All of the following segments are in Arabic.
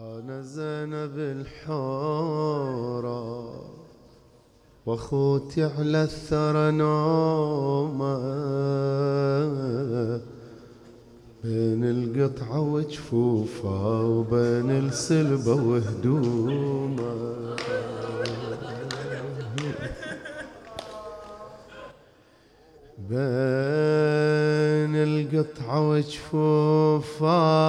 أنا زينب الحورة واخوتي على الثرى نومة بين القطعة وجفوفها وبين السلبة وهدومة بين القطعة وجفوفها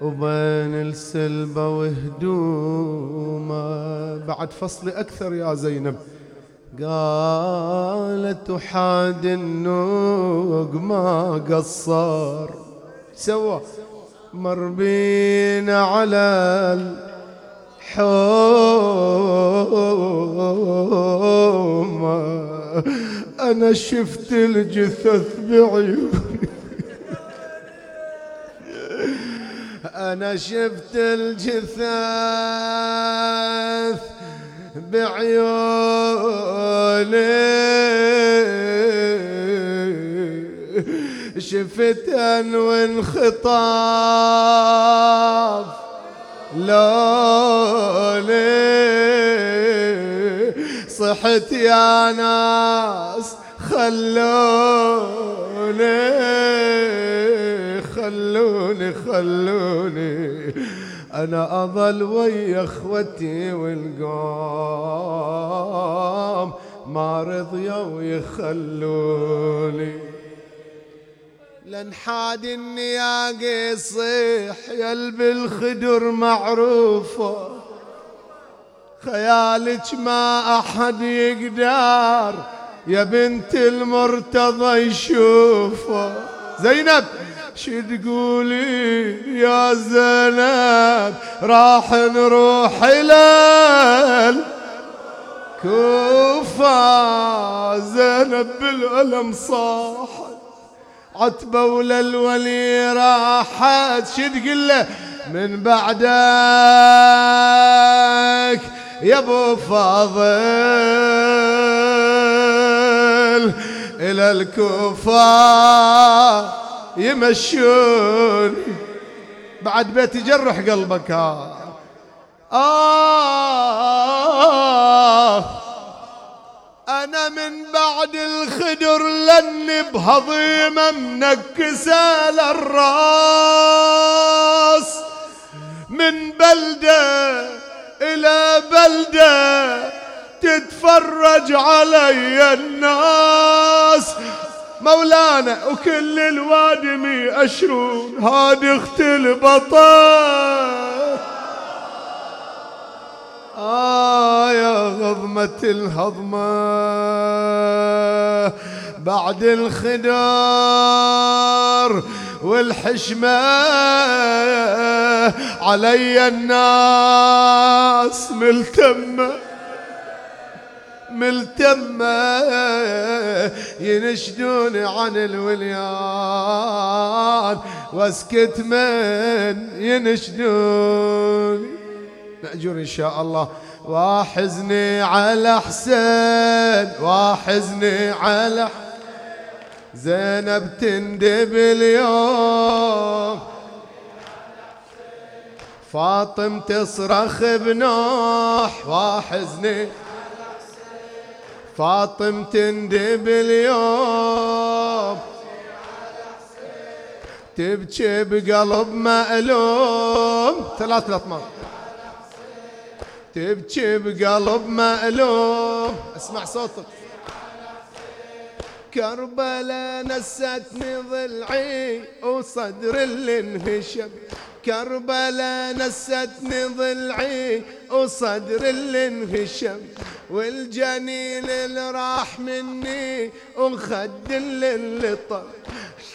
وبين السلبة وهدومه. بعد فصل أكثر يا زينب. قالت وحاد النوق ما قصر. سوى مر بينا على الحومة. أنا شفت الجثث بعيوني. أنا شفت الجثث بعيوني. شفت وانخطاف لولي. صحت يا ناس خلوني. خلوني خلوني. أنا أظل ويا أخوتي والقوم. ما رضيوا يخلوني لن حاد النياق يصيح يلب الخدر معروفة. خيالك ما أحد يقدر يا بنت المرتضى يشوفه. زينب! شو تقولي يا زينب راح نروح إلى كوفة زينب بالألم صاحت عتبة ولا الولي راحت. شو تقول من بعدك يا أبو فاضل إلى الكوفة. يمشون. بعد بيت يجرح قلبك. ها آه. أنا من بعد الخدر لاني بهضيمة منكسة للراس. من بلدة إلى بلدة تتفرج علي الناس. مولانا وكل الوادمي أشرون هادي اخت البطل. آه يا غضمة الهضمة. بعد الخدار والحشمة علي الناس ملتمة. ملتمة ينشدوني عن الوليان. واسكت من ينشدوني مأجور إن شاء الله. واحزني على حسين. واحزني على زينب تندب اليوم. فاطم تصرخ بنوح. واحزني فاطم تندب اليوم. تبكي بقلب مألوم. ثلاث لطمات تبكي بقلب مألوم. اسمع صوتك. كربلاء نستني ضلعي وصدر اللي انهشم كربلاء نستني ضلعي وصدر اللي انهشم والجنين اللي راح مني وخد اللي طل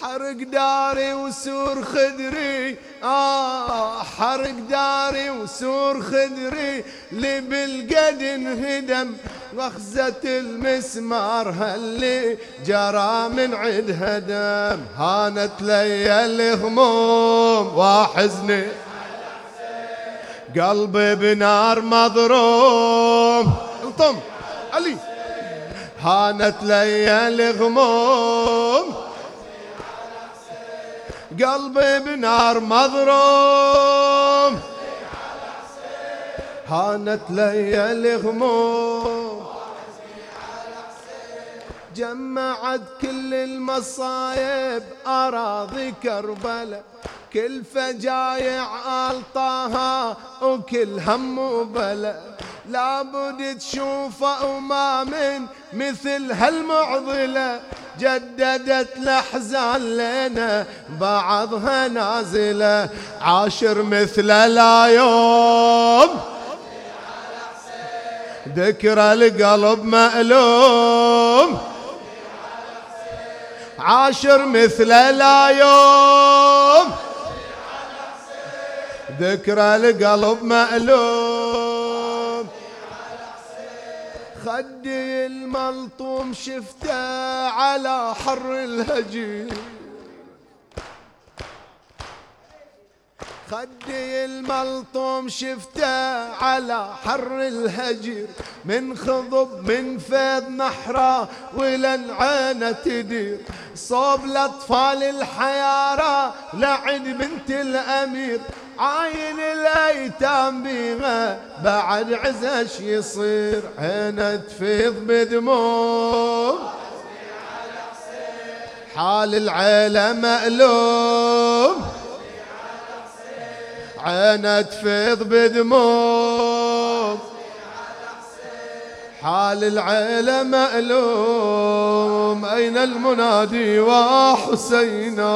حرق داري وسور خدري. آه حرق داري وسور خدري. اللي بالقد انهدم غخزة المسمار. هاللي جرى من عدها دم هانت لي الهموم وحزني قلبي بنار مضروم الطم علي. هانت لي الغموم قلبي بنار مضروم هانت لي الغموم جمعت كل المصايب أراضي كربلاء. كل فجايع ألطاها وكل هم وبلا لابد تشوفه وما من مثل هالمعضلة. جددت الأحزان لنا بعضها نازلة. عاشر مثل لا يوم. ذكرى القلب مألوم. عاشر مثل لا يوم. ذكرى القلب مألوم. خدي الملطوم شفته على حر الهجير خدي الملطوم شفته على حر الهجر من خضب من فيض نحرة ولن عينه تدير. صوب الأطفال الحيارة لعن بنت الأمير. عاين الأيتام بيها بعد عزش يصير عينه تفيض بدموع. حال العيلة مألوم. عينه تفيض بدموع. حال العيلة مألوم. أين المنادي وحسينا؟